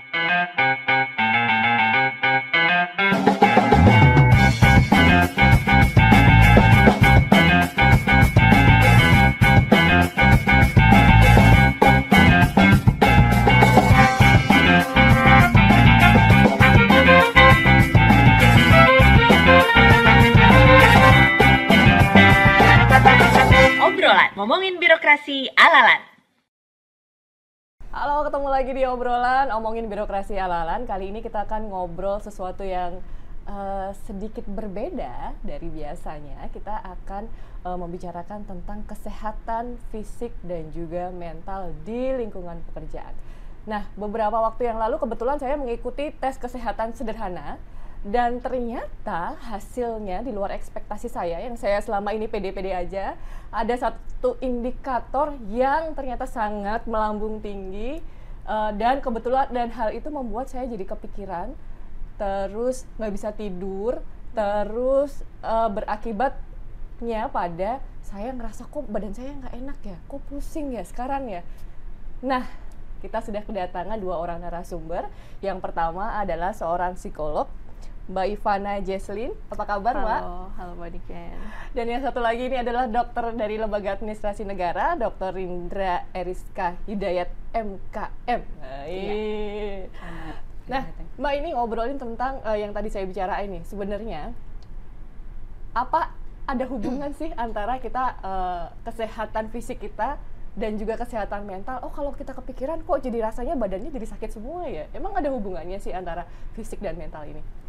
Obrolan lagi di obrolan omongin birokrasi alalan. Kali ini kita akan ngobrol sesuatu yang eh, sedikit berbeda dari biasanya. Kita akan eh, membicarakan tentang kesehatan fisik dan juga mental di lingkungan pekerjaan. Nah, beberapa waktu yang lalu kebetulan saya mengikuti tes kesehatan sederhana dan ternyata hasilnya di luar ekspektasi saya yang saya selama ini pede-pede aja ada satu indikator yang ternyata sangat melambung tinggi eh, dan kebetulan dan hal itu membuat saya jadi kepikiran terus nggak bisa tidur terus eh, berakibatnya pada saya ngerasa kok badan saya nggak enak ya kok pusing ya sekarang ya. Nah kita sudah kedatangan dua orang narasumber. Yang pertama adalah seorang psikolog Mbak Ivana Jesslyn. Apa kabar, Mbak? Halo, halo Mbak Niken. Dan yang satu lagi ini adalah dokter dari Lembaga Administrasi Negara, Dr. Indra Eriska Hidayat MKM. Nah, iya. nah Mbak ini ngobrolin tentang eh, yang tadi saya bicarain nih. Sebenarnya apa ada hubungan sih antara kita eh, kesehatan fisik kita dan juga kesehatan mental. Oh, kalau kita kepikiran kok jadi rasanya badannya jadi sakit semua ya. Emang ada hubungannya sih antara fisik dan mental ini?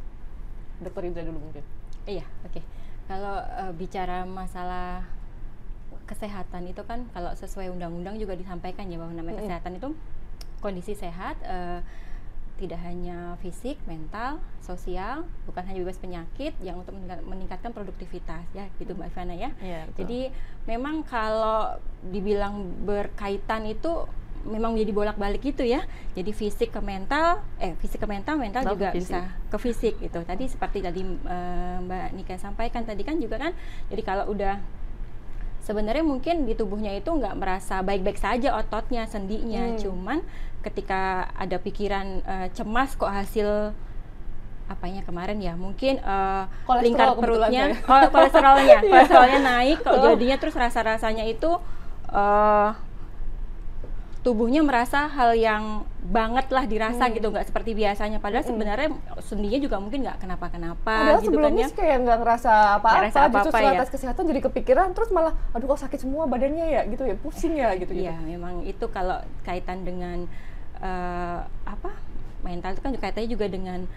Dokter Indra dulu mungkin. Iya, oke. Kalau eh, bicara masalah kesehatan itu kan kalau sesuai undang-undang juga disampaikan ya bahwa namanya kesehatan itu kondisi sehat eh, tidak hanya fisik, mental, sosial, bukan hanya bebas penyakit yang untuk meningkat- meningkatkan produktivitas ya, gitu Mbak Ivana ya. Iya, Jadi memang kalau dibilang berkaitan itu memang menjadi bolak-balik gitu ya. Jadi fisik ke mental, eh fisik ke mental, mental Mental juga fisik. bisa ke fisik gitu. Tadi seperti tadi eh, Mbak Nika sampaikan tadi kan juga kan. Jadi kalau udah sebenarnya mungkin di tubuhnya itu nggak merasa baik-baik saja ototnya, sendinya, Hmm. cuman ketika ada pikiran eh, cemas kok hasil apanya kemarin ya mungkin eh, Kolesterol lingkar perutnya kolesterolnya Iya. kolesterolnya naik kok jadinya terus rasa rasanya itu eh tubuhnya merasa hal yang banget lah dirasa Hmm. gitu nggak seperti biasanya padahal Mm-mm. sebenarnya sendinya juga mungkin nggak kenapa-kenapa Padahal gitu kan sebelumnya ya sih kayak nggak ngerasa apa-apa, justru apa-apa setelah ya. tes kesehatan jadi kepikiran, terus malah, aduh kok sakit semua badannya ya, gitu ya, pusing ya, gitu gitu. Iya, memang itu kalau kaitan dengan eh, apa mental itu kan kaitannya juga dengan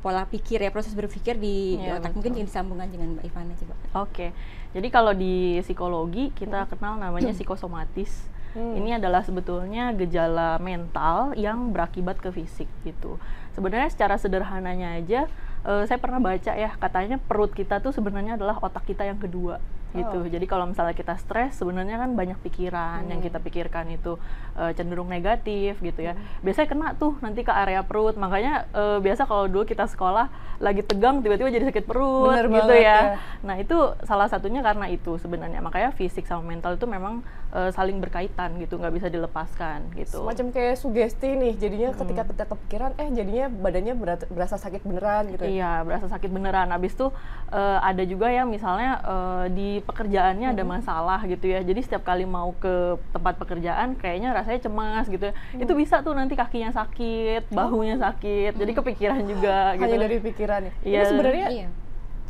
pola pikir ya proses berpikir di, Iya, otak mungkin betul. yang disambungkan dengan Mbak Ivana coba. Oke, jadi kalau di psikologi kita kenal namanya psikosomatis. Hmm. Ini adalah sebetulnya gejala mental yang berakibat ke fisik gitu. Sebenarnya secara sederhananya aja, eh, saya pernah baca ya katanya perut kita tuh sebenarnya adalah otak kita yang kedua gitu. Oh. Jadi kalau misalnya kita stres, sebenarnya kan banyak pikiran yang Hmm. kita pikirkan itu eh, cenderung negatif gitu ya. Hmm. Biasanya kena tuh nanti ke area perut. Makanya eh, biasa kalau dulu kita sekolah lagi tegang tiba-tiba jadi sakit perut Bener gitu ya. ya. Nah itu salah satunya karena itu sebenarnya makanya fisik sama mental itu memang eh, saling berkaitan gitu nggak bisa dilepaskan gitu. Semacam kayak sugesti nih, jadinya ketika kita kepikiran, eh jadinya badannya berat- berasa sakit beneran gitu ya. Iya berasa sakit beneran. Abis itu eh, ada juga yang misalnya eh, di pekerjaannya ada masalah gitu ya. Jadi setiap kali mau ke tempat pekerjaan kayaknya rasanya cemas gitu. ya. Itu bisa tuh nanti kakinya sakit, bahunya sakit. Jadi kepikiran juga gitu. Hanya dari pikiran ya. Iya. sebenarnya Iya.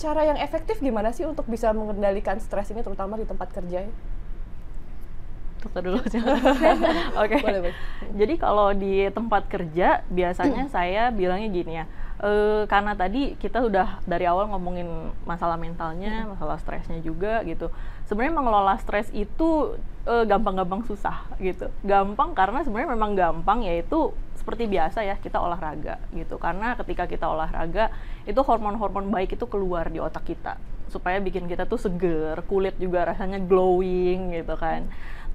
cara yang efektif gimana sih untuk bisa mengendalikan stres ini, terutama di tempat kerja? ya? Dokter dulu aja. Oke. Jadi kalau di tempat kerja biasanya saya bilangnya gini ya. eh, karena tadi kita sudah dari awal ngomongin masalah mentalnya, masalah stresnya juga gitu. Sebenarnya mengelola stres itu eh, gampang-gampang susah gitu. Gampang karena sebenarnya memang gampang yaitu seperti biasa ya kita olahraga gitu. Karena ketika kita olahraga itu hormon-hormon baik itu keluar di otak kita supaya bikin kita tuh seger, kulit juga rasanya glowing gitu kan.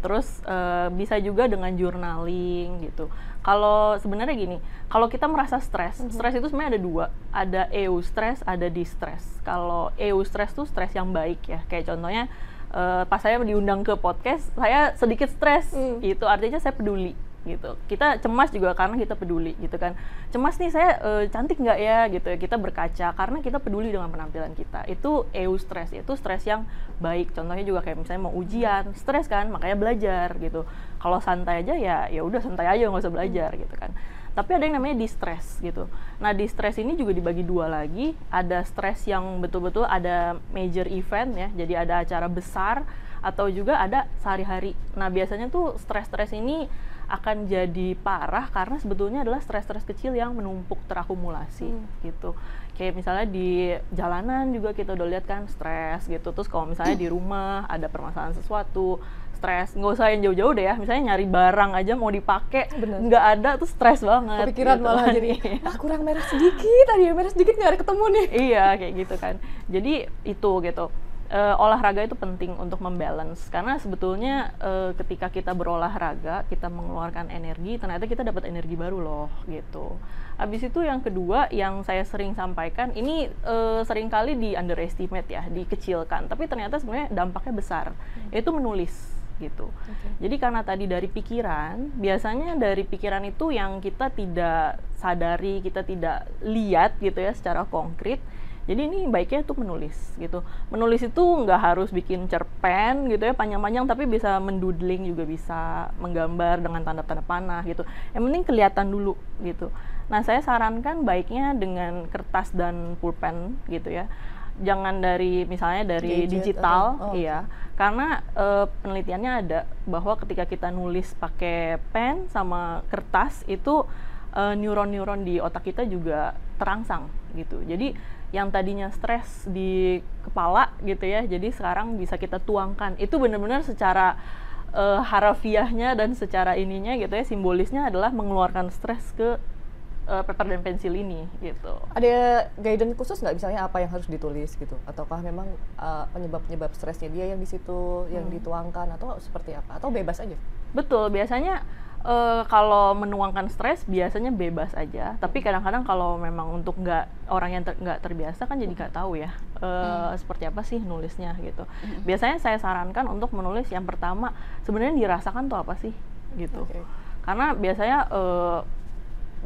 Terus eh, bisa juga dengan journaling gitu. Kalau sebenarnya gini, kalau kita merasa stres, stres itu sebenarnya ada dua, ada eustress, ada distress. Kalau eustress tuh stres yang baik ya, kayak contohnya eh, pas saya diundang ke podcast, saya sedikit stres, Hmm. itu artinya saya peduli gitu. Kita cemas juga karena kita peduli gitu kan. Cemas nih saya uh, cantik nggak ya? gitu ya. Kita berkaca karena kita peduli dengan penampilan kita. Itu eustress itu stres yang baik. Contohnya juga kayak misalnya mau ujian stres kan makanya belajar gitu. Kalau santai aja ya ya udah santai aja nggak usah belajar gitu kan. Tapi ada yang namanya distress gitu. Nah distress ini juga dibagi dua lagi, ada stres yang betul-betul ada major event ya, jadi ada acara besar atau juga ada sehari-hari. Nah biasanya tuh stres-stres ini akan jadi parah karena sebetulnya adalah stres-stres kecil yang menumpuk terakumulasi hmm. gitu. Kayak misalnya di jalanan juga kita udah lihat kan stres gitu. Terus kalau misalnya di rumah ada permasalahan sesuatu, stres nggak usah yang jauh-jauh deh ya misalnya nyari barang aja mau dipakai nggak ada tuh stres banget kepikiran gitu. malah jadi ah kurang merah sedikit tadi merah sedikit nggak ada ketemu nih iya kayak gitu kan jadi itu gitu uh, olahraga itu penting untuk membalance karena sebetulnya uh, ketika kita berolahraga kita mengeluarkan energi ternyata kita dapat energi baru loh gitu. Habis itu yang kedua yang saya sering sampaikan ini uh, sering kali di underestimate ya, dikecilkan, tapi ternyata sebenarnya dampaknya besar. Hmm. Itu menulis gitu. Okay. Jadi karena tadi dari pikiran, biasanya dari pikiran itu yang kita tidak sadari, kita tidak lihat gitu ya secara konkret. Jadi ini baiknya tuh menulis gitu. Menulis itu nggak harus bikin cerpen gitu ya panjang-panjang, tapi bisa mendudling juga bisa, menggambar dengan tanda-tanda panah gitu. Yang penting kelihatan dulu gitu. Nah saya sarankan baiknya dengan kertas dan pulpen gitu ya jangan dari misalnya dari Gadget digital atau, oh, iya karena uh, penelitiannya ada bahwa ketika kita nulis pakai pen sama kertas itu uh, neuron-neuron di otak kita juga terangsang gitu jadi yang tadinya stres di kepala gitu ya jadi sekarang bisa kita tuangkan itu benar-benar secara uh, harafiahnya dan secara ininya gitu ya simbolisnya adalah mengeluarkan stres ke uh, paper dan pensil ini gitu. Ada guidance khusus nggak misalnya apa yang harus ditulis gitu? Ataukah memang uh, penyebab-penyebab stresnya dia yang di situ yang hmm. dituangkan atau seperti apa? Atau bebas aja? Betul, biasanya uh, kalau menuangkan stres biasanya bebas aja. Tapi hmm. kadang-kadang kalau memang untuk nggak orang yang nggak ter, terbiasa kan jadi nggak tahu ya uh, hmm. seperti apa sih nulisnya gitu. Hmm. Biasanya saya sarankan untuk menulis yang pertama sebenarnya dirasakan tuh apa sih gitu. Okay. Karena biasanya uh,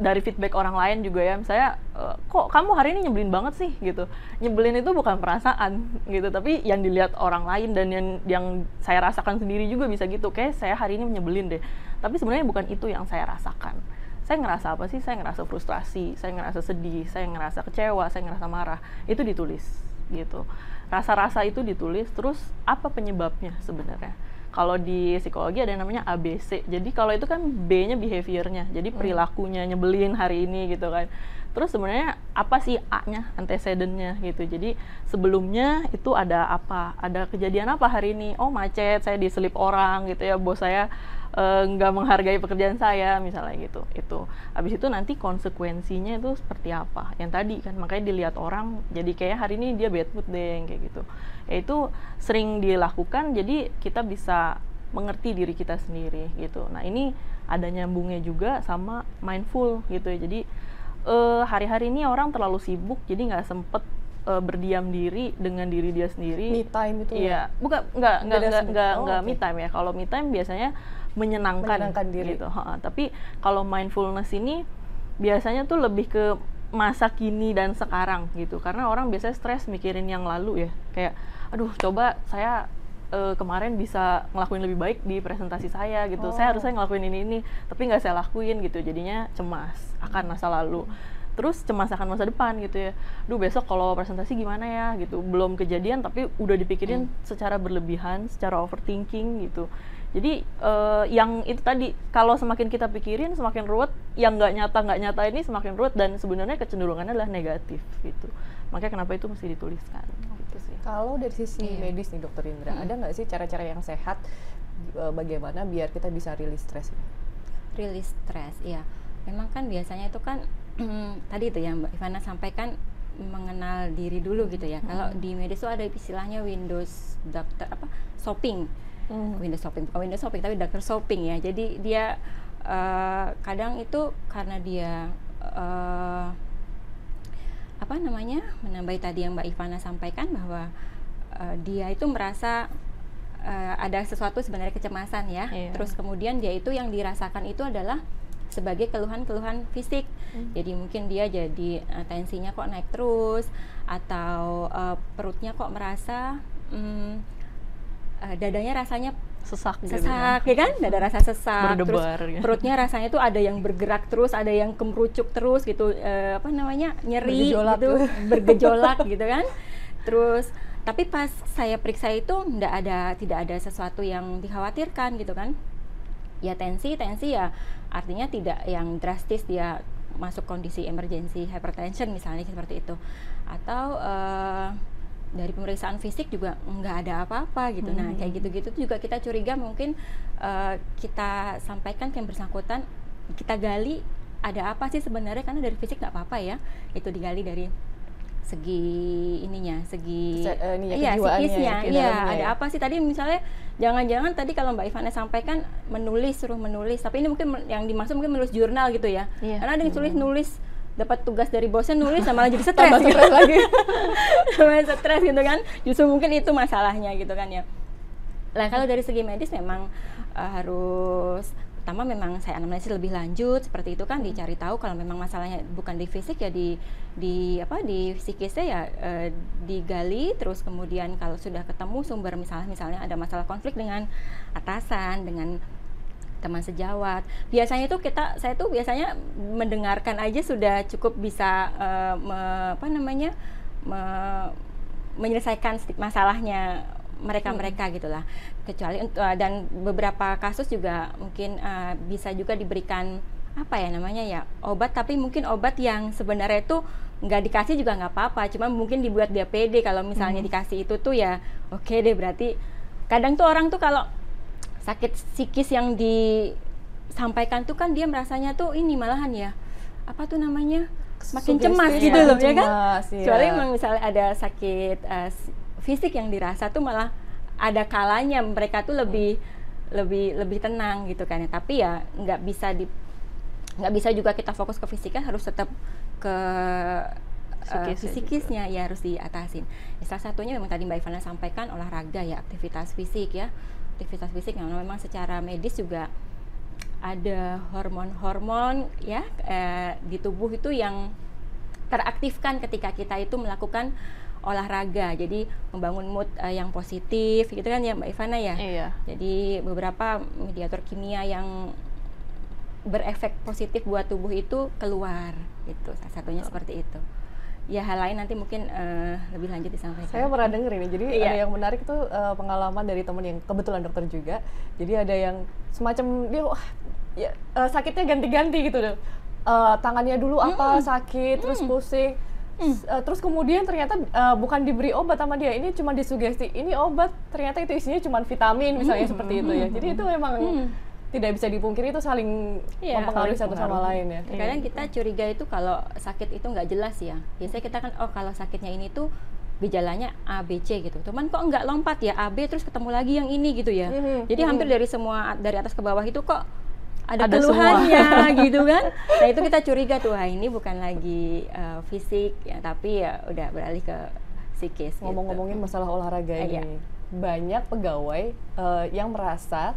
dari feedback orang lain juga ya saya e, kok kamu hari ini nyebelin banget sih gitu nyebelin itu bukan perasaan gitu tapi yang dilihat orang lain dan yang yang saya rasakan sendiri juga bisa gitu kayak saya hari ini nyebelin deh tapi sebenarnya bukan itu yang saya rasakan saya ngerasa apa sih saya ngerasa frustrasi saya ngerasa sedih saya ngerasa kecewa saya ngerasa marah itu ditulis gitu rasa-rasa itu ditulis terus apa penyebabnya sebenarnya kalau di psikologi ada yang namanya ABC. Jadi kalau itu kan B-nya behaviornya, jadi hmm. perilakunya nyebelin hari ini gitu kan. Terus sebenarnya apa sih A-nya, antecedennya gitu. Jadi sebelumnya itu ada apa? Ada kejadian apa hari ini? Oh macet, saya diselip orang gitu ya, bos saya nggak uh, menghargai pekerjaan saya misalnya gitu itu habis itu nanti konsekuensinya itu seperti apa yang tadi kan makanya dilihat orang jadi kayak hari ini dia bad mood deh kayak gitu ya itu sering dilakukan jadi kita bisa mengerti diri kita sendiri gitu nah ini ada nyambungnya juga sama mindful gitu ya jadi uh, hari-hari ini orang terlalu sibuk jadi nggak sempet uh, berdiam diri dengan diri dia sendiri. Me time itu. Iya, bukan nggak nggak nggak nggak oh, okay. me time ya. Kalau me time biasanya menyenangkan, menyenangkan diri. gitu. Ha, tapi kalau mindfulness ini biasanya tuh lebih ke masa kini dan sekarang gitu. Karena orang biasanya stres mikirin yang lalu ya. Kayak aduh coba saya uh, kemarin bisa ngelakuin lebih baik di presentasi saya gitu. Oh. Saya harusnya ngelakuin ini ini, tapi nggak saya lakuin gitu. Jadinya cemas akan masa lalu. Terus cemas akan masa depan gitu ya. Duh besok kalau presentasi gimana ya gitu. Belum kejadian tapi udah dipikirin hmm. secara berlebihan, secara overthinking gitu jadi uh, yang itu tadi kalau semakin kita pikirin semakin ruwet, yang nggak nyata nggak nyata ini semakin ruwet dan sebenarnya kecenderungannya adalah negatif gitu. Makanya kenapa itu mesti dituliskan gitu sih. Kalau dari sisi iya. medis nih Dokter Indra, hmm. ada nggak sih cara-cara yang sehat uh, bagaimana biar kita bisa rilis stres? Rilis stres, ya. Memang kan biasanya itu kan tadi itu yang Mbak Ivana sampaikan mengenal diri dulu gitu ya. Hmm. Kalau di medis itu ada istilahnya Windows dokter apa shopping hmm. window shopping bukan window shopping tapi doctor shopping ya jadi dia uh, kadang itu karena dia uh, apa namanya menambahi tadi yang Mbak Ivana sampaikan bahwa uh, dia itu merasa eh, ada sesuatu sebenarnya kecemasan ya. Iya. Terus kemudian dia itu yang dirasakan itu adalah sebagai keluhan-keluhan fisik. Jadi mungkin dia jadi eh, tensinya kok naik terus atau eh, perutnya kok merasa mm, eh, dadanya rasanya sesak gitu sesak ya. kan? Dada rasa sesak. Berdebar, terus ya. perutnya rasanya tuh ada yang bergerak terus ada yang kemerucuk terus gitu. Eh, apa namanya? Nyeri Bergejolak. gitu. Tuh. bergejolak gitu kan? Terus tapi pas saya periksa itu nggak ada tidak ada sesuatu yang dikhawatirkan gitu kan? Ya tensi tensi ya artinya tidak yang drastis dia masuk kondisi emergency hypertension misalnya seperti itu. Atau eh, dari pemeriksaan fisik juga nggak ada apa-apa gitu. Nah kayak gitu-gitu tuh juga kita curiga mungkin eh, kita sampaikan ke yang bersangkutan kita gali ada apa sih sebenarnya karena dari fisik nggak apa-apa ya. Itu digali dari segi ininya segi Se- eh, ini ya, iya psikisnya ke iya ada ya. apa sih? Tadi misalnya jangan-jangan tadi kalau Mbak Ivana sampaikan menulis suruh menulis tapi ini mungkin yang dimaksud mungkin menulis jurnal gitu ya. Iya. karena ada yang tulis nulis dapat tugas dari bosnya nulis sama jadi stres gitu. stres lagi. sama stres gitu kan justru mungkin itu masalahnya gitu kan ya Nah kalau dari segi medis memang eh, harus pertama memang saya analisis lebih lanjut seperti itu kan dicari tahu kalau memang masalahnya bukan di fisik ya di di apa di psikisnya ya eh, digali terus kemudian kalau sudah ketemu sumber misalnya misalnya ada masalah konflik dengan atasan dengan teman sejawat. Biasanya itu kita saya tuh biasanya mendengarkan aja sudah cukup bisa eh, me- apa namanya me- menyelesaikan masalahnya mereka-mereka gitulah. Kecuali untuk eh, dan beberapa kasus juga mungkin eh, bisa juga diberikan apa ya namanya ya obat tapi mungkin obat yang sebenarnya itu nggak dikasih juga nggak apa-apa cuma mungkin dibuat dia pede kalau misalnya dikasih itu tuh ya oke deh berarti. Kadang tuh orang tuh kalau sakit psikis yang disampaikan tuh kan dia merasanya tuh ini malahan ya apa tuh namanya makin Sugesti cemas ya, gitu loh ya kan? cemas, iya. kecuali memang misalnya ada sakit s- fisik yang dirasa tuh malah ada kalanya mereka tuh lebih lebih lebih tenang gitu kan ya. Tapi ya nggak bisa di nggak bisa juga kita fokus ke fisiknya harus tetap ke eh, Psikisnya fisikisnya ya harus diatasin. Ya, salah satunya memang tadi Mbak Ivana sampaikan olahraga ya aktivitas fisik ya aktivitas fisik. Yang memang secara medis juga ada hormon-hormon ya eh, di tubuh itu yang teraktifkan ketika kita itu melakukan olahraga. Jadi membangun mood eh, yang positif gitu kan ya Mbak Ivana ya? Iya. jadi beberapa mediator kimia yang berefek positif buat tubuh itu keluar gitu. Salah satunya seperti itu ya hal lain nanti mungkin eh, lebih lanjut disampaikan Saya pernah denger ini, jadi Iya. ada yang menarik tuh eh, pengalaman dari temen yang kebetulan dokter juga. Jadi ada yang semacam dia wah, ya, eh, sakitnya ganti-ganti gitu deh. Eh, tangannya dulu apa sakit, terus pusing. S- eh, terus kemudian ternyata eh, bukan diberi obat sama dia, ini cuma disugesti. Ini obat, ternyata itu isinya cuma vitamin misalnya seperti itu ya. Jadi itu memang tidak bisa dipungkiri itu saling Iya, mempengaruhi satu sama pengaruh. lain ya. Kadang kita curiga itu kalau sakit itu nggak jelas ya. Biasanya kita kan oh kalau sakitnya ini tuh gejalanya A B C gitu. Cuman kok nggak lompat ya A B terus ketemu lagi yang ini gitu ya. Mhm, Jadi hampir dari semua dari atas ke bawah itu kok ada, Ada keluhannya gitu kan. Nah, itu kita curiga tuh, ah ini bukan lagi eh, fisik ya, tapi ya udah beralih ke psikis. gitu. Ngomong-ngomongin masalah olahraga Eh, ini, iya. banyak pegawai eh, yang merasa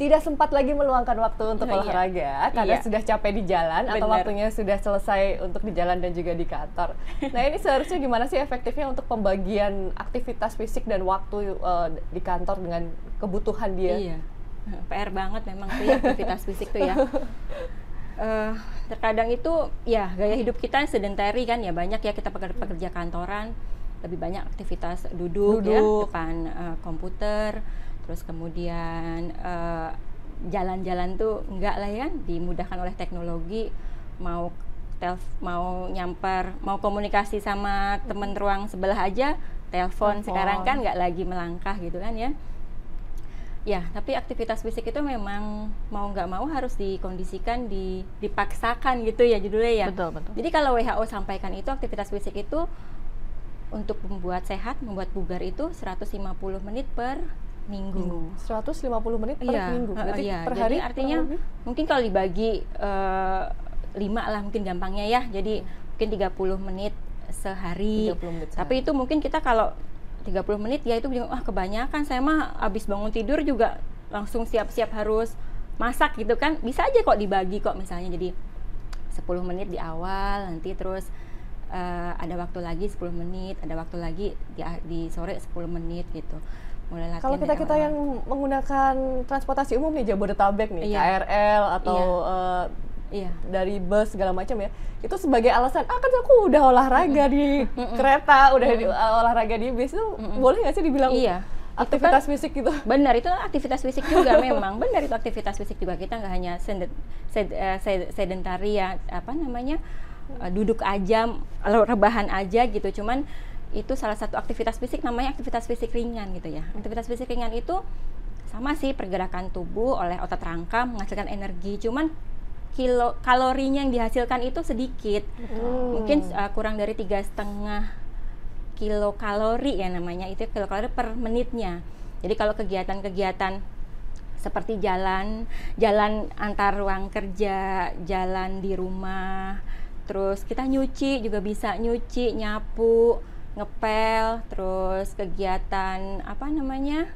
tidak sempat lagi meluangkan waktu untuk Oh, iya. olahraga karena Iya. sudah capek di jalan atau Benar. waktunya sudah selesai untuk di jalan dan juga di kantor. Nah ini seharusnya gimana sih efektifnya untuk pembagian aktivitas fisik dan waktu eh, di kantor dengan kebutuhan dia? Iya. PR banget memang tuh ya aktivitas fisik tuh ya. Eh, terkadang itu ya gaya hidup kita sedentary kan ya banyak ya kita pekerja, pekerja kantoran lebih banyak aktivitas duduk, ya Duduk. depan eh, komputer terus kemudian eh, jalan-jalan tuh enggak lah ya kan dimudahkan oleh teknologi mau telf mau nyamper mau komunikasi sama temen ruang sebelah aja telepon Telepon. sekarang kan nggak lagi melangkah gitu kan ya Ya, tapi aktivitas fisik itu memang mau nggak mau harus dikondisikan, di, dipaksakan gitu ya judulnya ya. Betul, betul. Jadi kalau WHO sampaikan itu aktivitas fisik itu untuk membuat sehat, membuat bugar itu 150 menit per minggu. 150 menit per Iya, minggu, berarti iya. per Jadi hari artinya kurang lebih? mungkin kalau dibagi eh, lima lah mungkin gampangnya ya. Jadi mungkin 30 menit sehari. 30 menit Tapi itu mungkin kita kalau 30 menit ya itu bilang ah kebanyakan saya mah habis bangun tidur juga langsung siap-siap harus masak gitu kan bisa aja kok dibagi kok misalnya jadi 10 menit di awal nanti terus uh, ada waktu lagi 10 menit ada waktu lagi di, di sore 10 menit gitu mulai latihan kalau kita kita yang menggunakan transportasi umum nih Jabodetabek nih iya. KRL atau iya. Uh, iya. dari bus segala macam ya itu sebagai alasan ah kan aku udah olahraga di kereta udah di, uh, olahraga di bis itu boleh nggak sih dibilang iya. aktivitas kan, fisik gitu? benar itu aktivitas fisik juga memang. Benar itu aktivitas fisik juga. Kita nggak hanya sed, sed, uh, sed, sedentari ya apa namanya duduk aja rebahan aja gitu. Cuman itu salah satu aktivitas fisik namanya aktivitas fisik ringan gitu ya. Aktivitas fisik ringan itu sama sih pergerakan tubuh oleh otot rangka menghasilkan energi. Cuman kilo kalorinya yang dihasilkan itu sedikit. Hmm. mungkin uh, kurang dari tiga setengah kilo kalori ya namanya. Itu kilo kalori per menitnya. Jadi kalau kegiatan-kegiatan seperti jalan jalan antar ruang kerja jalan di rumah terus kita nyuci juga bisa nyuci nyapu ngepel terus kegiatan apa namanya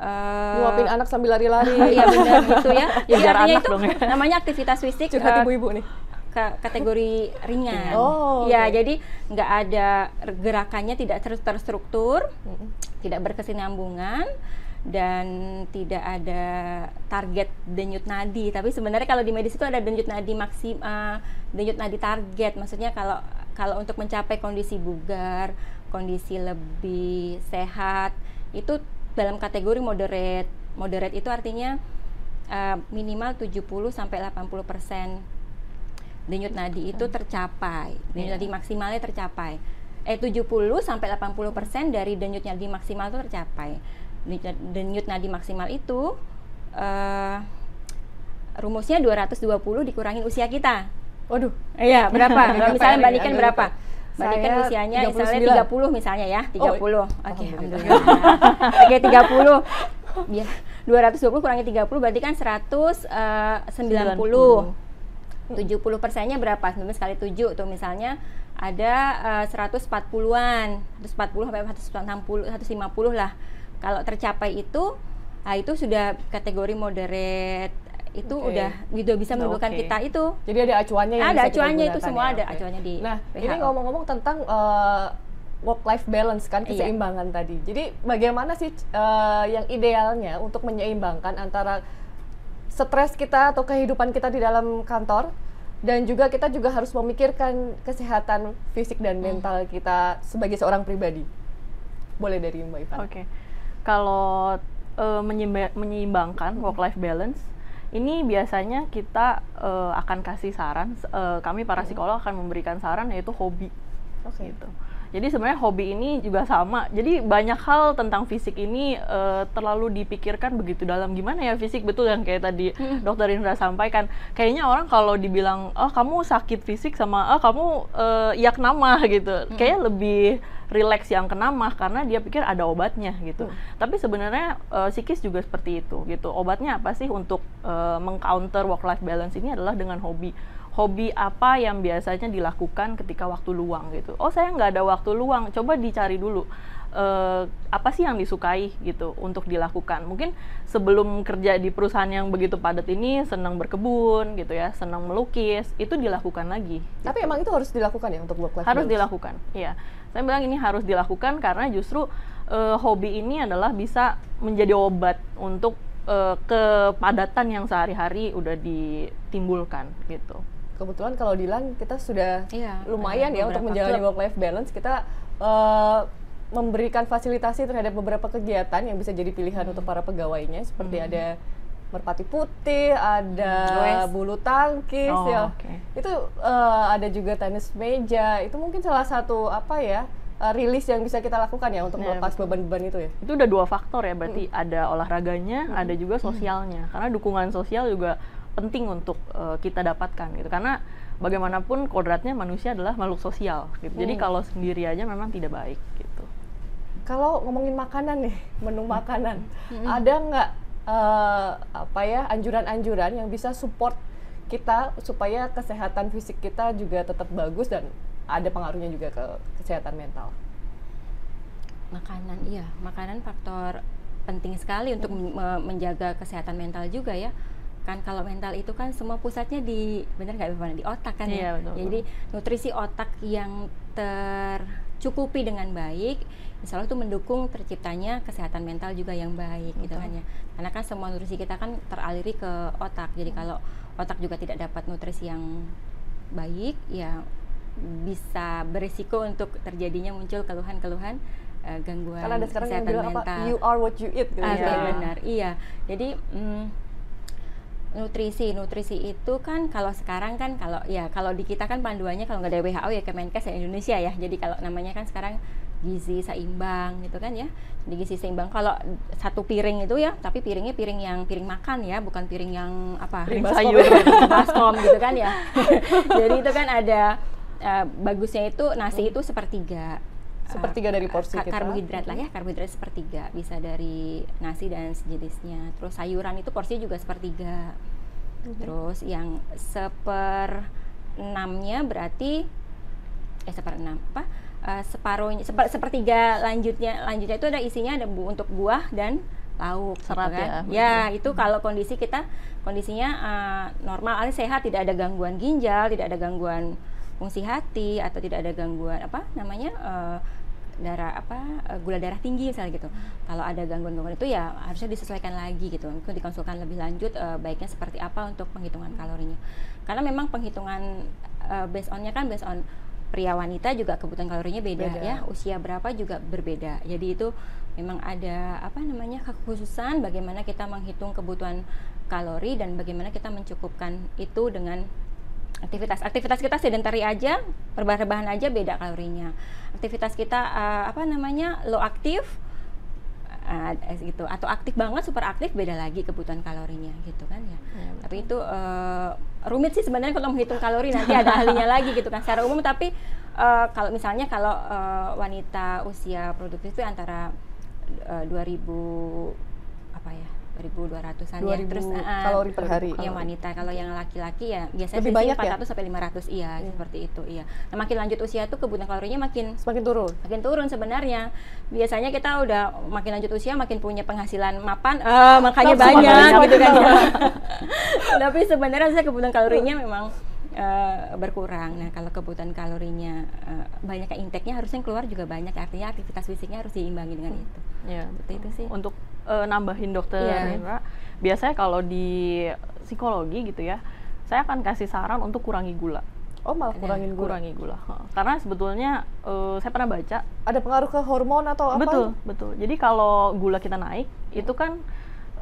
uh, anak sambil lari-lari ya benar gitu ya jadi artinya itu dong ya. namanya aktivitas fisik curhat uh, ibu-ibu nih kategori ringan oh, ya okay. jadi nggak ada gerakannya tidak ter terstruktur mm-hmm. tidak berkesinambungan dan tidak ada target denyut nadi tapi sebenarnya kalau di medis itu ada denyut nadi maksim uh, denyut nadi target maksudnya kalau kalau untuk mencapai kondisi bugar kondisi lebih sehat itu dalam kategori moderate. Moderate itu artinya uh, minimal 70 sampai 80 persen. Denyut nadi itu tercapai. Denyut yeah. nadi maksimalnya tercapai. Eh 70 sampai 80 persen dari denyut nadi maksimal itu tercapai. Denyut nadi maksimal itu uh, rumusnya 220 dikurangin usia kita. Waduh. Iya, berapa? Kalau misalnya bandingkan berapa? Bandingkan usianya misalnya 30 misalnya ya, 30. Oh, Oke, okay, alhamdulillah. Oke, 30. Ya, 220 kurangi 30 berarti kan 190. Uh, 70 persennya berapa? 9 kali 7 tuh misalnya ada uh, 140-an, 140 sampai 160, 150 lah kalau tercapai itu nah itu sudah kategori moderate itu okay. udah udah bisa menimbulkan okay. kita itu. Jadi ada acuannya yang Ada acuannya itu semua ya, ada okay. acuannya di Nah, WHO. ini ngomong-ngomong tentang uh, work life balance kan iya. keseimbangan iya. tadi. Jadi bagaimana sih uh, yang idealnya untuk menyeimbangkan antara stres kita atau kehidupan kita di dalam kantor dan juga kita juga harus memikirkan kesehatan fisik dan hmm. mental hmm. kita sebagai seorang pribadi. Boleh dari Mbak Ivan. Oke. Okay kalau uh, menyeimbangkan work life balance ini biasanya kita uh, akan kasih saran uh, kami para psikolog akan memberikan saran yaitu hobi okay. gitu jadi sebenarnya hobi ini juga sama. Jadi banyak hal tentang fisik ini uh, terlalu dipikirkan begitu dalam gimana ya fisik betul yang kayak tadi hmm. Dokter Indra sampaikan. Kayaknya orang kalau dibilang oh kamu sakit fisik sama oh kamu uh, yak nama gitu. Hmm. Kayaknya lebih rileks yang kena mah karena dia pikir ada obatnya gitu. Hmm. Tapi sebenarnya uh, psikis juga seperti itu gitu. Obatnya apa sih untuk uh, mengcounter work life balance ini adalah dengan hobi hobi apa yang biasanya dilakukan ketika waktu luang gitu. Oh saya nggak ada waktu luang, coba dicari dulu uh, apa sih yang disukai gitu untuk dilakukan. Mungkin sebelum kerja di perusahaan yang begitu padat ini senang berkebun gitu ya, senang melukis, itu dilakukan lagi. Tapi gitu. emang itu harus dilakukan ya untuk work life Harus balance? dilakukan, iya. Saya bilang ini harus dilakukan karena justru uh, hobi ini adalah bisa menjadi obat untuk uh, kepadatan yang sehari-hari udah ditimbulkan gitu kebetulan kalau Dilan kita sudah iya, lumayan ya untuk menjalani work life balance kita uh, memberikan fasilitasi terhadap beberapa kegiatan yang bisa jadi pilihan hmm. untuk para pegawainya seperti hmm. ada merpati putih, ada hmm. bulu tangkis oh, ya. Okay. Itu uh, ada juga tenis meja. Itu mungkin salah satu apa ya? Uh, rilis yang bisa kita lakukan ya untuk ya, melepas beban-beban itu ya. Itu udah dua faktor ya, berarti hmm. ada olahraganya, hmm. ada juga sosialnya. Hmm. Karena dukungan sosial juga penting untuk uh, kita dapatkan gitu. Karena bagaimanapun kodratnya manusia adalah makhluk sosial gitu. Hmm. jadi kalau sendiri aja memang tidak baik gitu. Kalau ngomongin makanan nih menu makanan hmm. ada nggak uh, apa ya anjuran-anjuran yang bisa support kita supaya kesehatan fisik kita juga tetap bagus dan ada pengaruhnya juga ke kesehatan mental? Makanan, iya, makanan faktor penting sekali untuk me- menjaga kesehatan mental juga ya. Kan kalau mental itu kan semua pusatnya di benar nggak Bivana? di otak kan Iya, ya. betul, betul. Jadi nutrisi otak yang tercukupi dengan baik, insya Allah itu mendukung terciptanya kesehatan mental juga yang baik gitu kan ya. Karena kan semua nutrisi kita kan teraliri ke otak. Jadi kalau otak juga tidak dapat nutrisi yang baik, ya bisa berisiko untuk terjadinya muncul keluhan-keluhan eh, gangguan Karena ada sekarang yang kesehatan bilang apa, mental. you are what you eat gitu Ah, ya. benar, iya. Jadi mm, nutrisi, nutrisi itu kan kalau sekarang kan kalau ya kalau di kita kan panduannya kalau nggak dari WHO ya Kemenkes ya Indonesia ya. Jadi kalau namanya kan sekarang gizi seimbang gitu kan ya. Di gizi seimbang kalau satu piring itu ya, tapi piringnya piring yang piring makan ya, bukan piring yang apa? Piring sayur, baskom gitu kan ya. Jadi itu kan ada eh, bagusnya itu nasi itu sepertiga Sepertiga dari porsi ka- kita. karbohidrat lah ya karbohidrat sepertiga bisa dari nasi dan sejenisnya terus sayuran itu porsinya juga sepertiga Mhm. terus yang seper enamnya berarti eh seper enam apa Eh, separuhnya seper, sepertiga lanjutnya lanjutnya itu ada isinya ada bu, untuk buah dan lauk gitu Serat kan. ya. ya itu kalau kondisi kita kondisinya eh, normal alias sehat tidak ada gangguan ginjal tidak ada gangguan fungsi hati atau tidak ada gangguan apa namanya eh, darah apa eh, gula darah tinggi misalnya gitu. Kalau ada gangguan-gangguan itu ya harusnya disesuaikan lagi gitu. Itu dikonsulkan lebih lanjut eh, baiknya seperti apa untuk penghitungan kalorinya. Karena memang penghitungan eh, based onnya kan based on pria wanita juga kebutuhan kalorinya beda, Beda. ya. Usia berapa juga berbeda. Jadi itu memang ada apa namanya kekhususan bagaimana kita menghitung kebutuhan kalori dan bagaimana kita mencukupkan itu dengan aktivitas aktivitas kita sedentary aja rebahan-rebahan aja beda kalorinya. Aktivitas kita eh, apa namanya low aktif eh, gitu. Atau aktif banget super aktif beda lagi kebutuhan kalorinya gitu kan ya. Iya, tapi itu eh, rumit sih sebenarnya kalau menghitung kalori nanti ada ahlinya lagi gitu kan secara umum. Tapi eh, kalau misalnya kalau eh, wanita usia produktif itu antara eh, 2000 apa ya 2200-an ya. 2000 terus eh, kalori per hari. yang wanita. Kalau yang laki-laki ya biasanya Lebih banyak ya? 400 sampai 500 iya seperti itu iya. Nah makin lanjut usia tuh kebutuhan kalorinya makin Semakin turun. makin turun sebenarnya. Biasanya kita udah makin lanjut usia makin punya penghasilan mapan eh makanya banyak gitu kan makin tapi sebenarnya saya kebutuhan kalorinya memang eh, berkurang. Nah kalau kebutuhan kalorinya eh, banyak intake-nya harusnya keluar juga banyak. Artinya aktivitas fisiknya harus diimbangi dengan itu. Iya, seperti itu sih. Untuk eh, nambahin dokter Iya. Indra, biasanya kalau di psikologi gitu ya, saya akan kasih saran untuk kurangi gula. Oh malah kurangin gula. Kurangi gula. Heeh. Karena sebetulnya eh, saya pernah baca, Ada pengaruh ke hormon atau apa? betul, betul. Jadi kalau gula kita naik, itu kan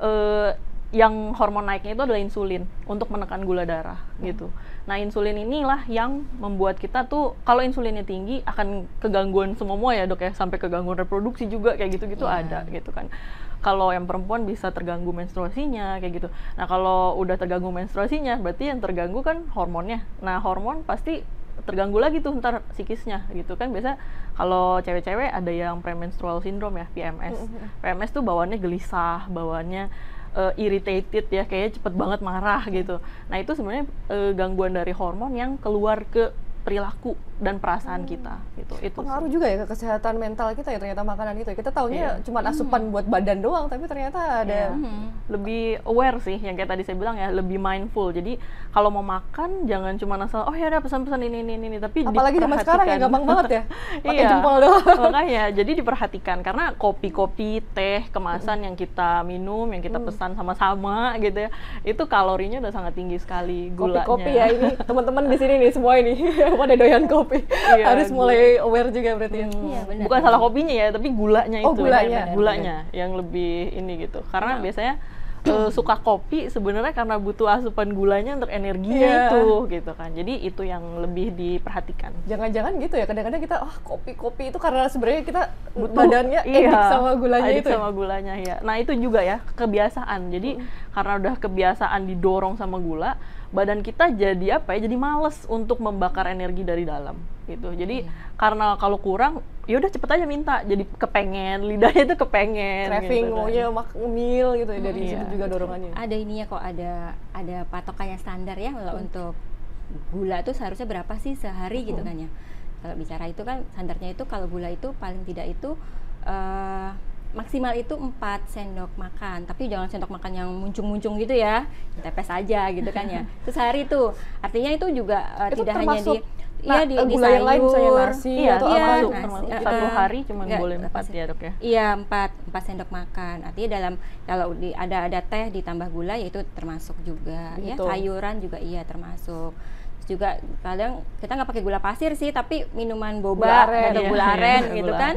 eh, yang hormon naiknya itu adalah insulin untuk menekan gula darah gitu. Nah, insulin inilah yang membuat kita tuh kalau insulinnya tinggi akan kegangguan semua ya, Dok ya, sampai kegangguan reproduksi juga kayak gitu-gitu Iya. ada gitu kan. Kalau yang perempuan bisa terganggu menstruasinya kayak gitu. Nah, kalau udah terganggu menstruasinya berarti yang terganggu kan hormonnya. Nah, hormon pasti terganggu lagi tuh ntar psikisnya gitu kan. Biasa kalau cewek-cewek ada yang premenstrual syndrome ya PMS PMS tuh bawaannya gelisah bawaannya eh, irritated ya kayaknya cepet banget marah gitu. Nah itu sebenarnya eh, gangguan dari hormon yang keluar ke perilaku dan perasaan kita gitu itu sih. Pengaruh juga ya ke kesehatan mental kita ya ternyata makanan itu. ya. Kita taunya Iya. cuma asupan buat badan doang, tapi ternyata ada Iya. Mhm. lebih aware sih yang kayak tadi saya bilang ya lebih mindful jadi kalau mau makan jangan cuma asal oh ya udah pesan-pesan ini ini ini tapi apalagi zaman sekarang ya gampang banget ya. Pakai Iya. jempol doang. makanya jadi diperhatikan karena kopi-kopi teh kemasan yang kita minum yang kita pesan sama-sama gitu ya itu kalorinya udah sangat tinggi sekali gulanya Kopi-kopi ya ini teman-teman di sini nih semua ini pada doyan kopi. Iya, Harus gula. mulai aware juga berarti ya. Hmm, Iya, benar, bukan benar. salah kopinya ya tapi gulanya Oh, itu gulanya. gulanya yang lebih ini gitu karena biasanya eh, suka kopi sebenarnya karena butuh asupan gulanya untuk energinya Iya. itu gitu kan jadi itu yang lebih diperhatikan Jangan-jangan gitu ya, kadang-kadang kita ah kopi-kopi itu karena sebenarnya kita Butuh. badannya Iya, edik sama gulanya addict itu. ya? sama gulanya ya nah itu juga ya kebiasaan jadi karena udah kebiasaan didorong sama gula badan kita jadi apa ya jadi males untuk membakar energi dari dalam gitu jadi Iya. karena kalau kurang ya udah cepet aja minta jadi kepengen lidahnya itu kepengen Craving gitu kan. maunya mak meal gitu ya dari Iya. situ juga dorongannya. ada ininya kok ada ada patokannya standar ya kalau untuk gula tuh seharusnya berapa sih sehari gitu kan ya kalau bicara itu kan standarnya itu kalau gula itu paling tidak itu eh, maksimal itu 4 sendok makan tapi jangan sendok makan yang muncung-muncung gitu ya tepes aja gitu kan ya itu sehari tuh artinya itu juga eh, Itu tidak hanya di termasuk iya di, di gula yang lain misalnya sayur. nasi Iya, atau iya, apa termasuk, nasi, termasuk. Satu eh, hari cuma nggak, boleh empat ya dok ya? Iya empat empat sendok makan. Artinya dalam kalau di, ada ada teh ditambah gula yaitu termasuk juga. Ya Gitu. sayuran juga iya termasuk. Terus juga kadang kita nggak pakai gula pasir sih, tapi minuman boba Gula aren, atau iya. gula Iya, aren gitu kan.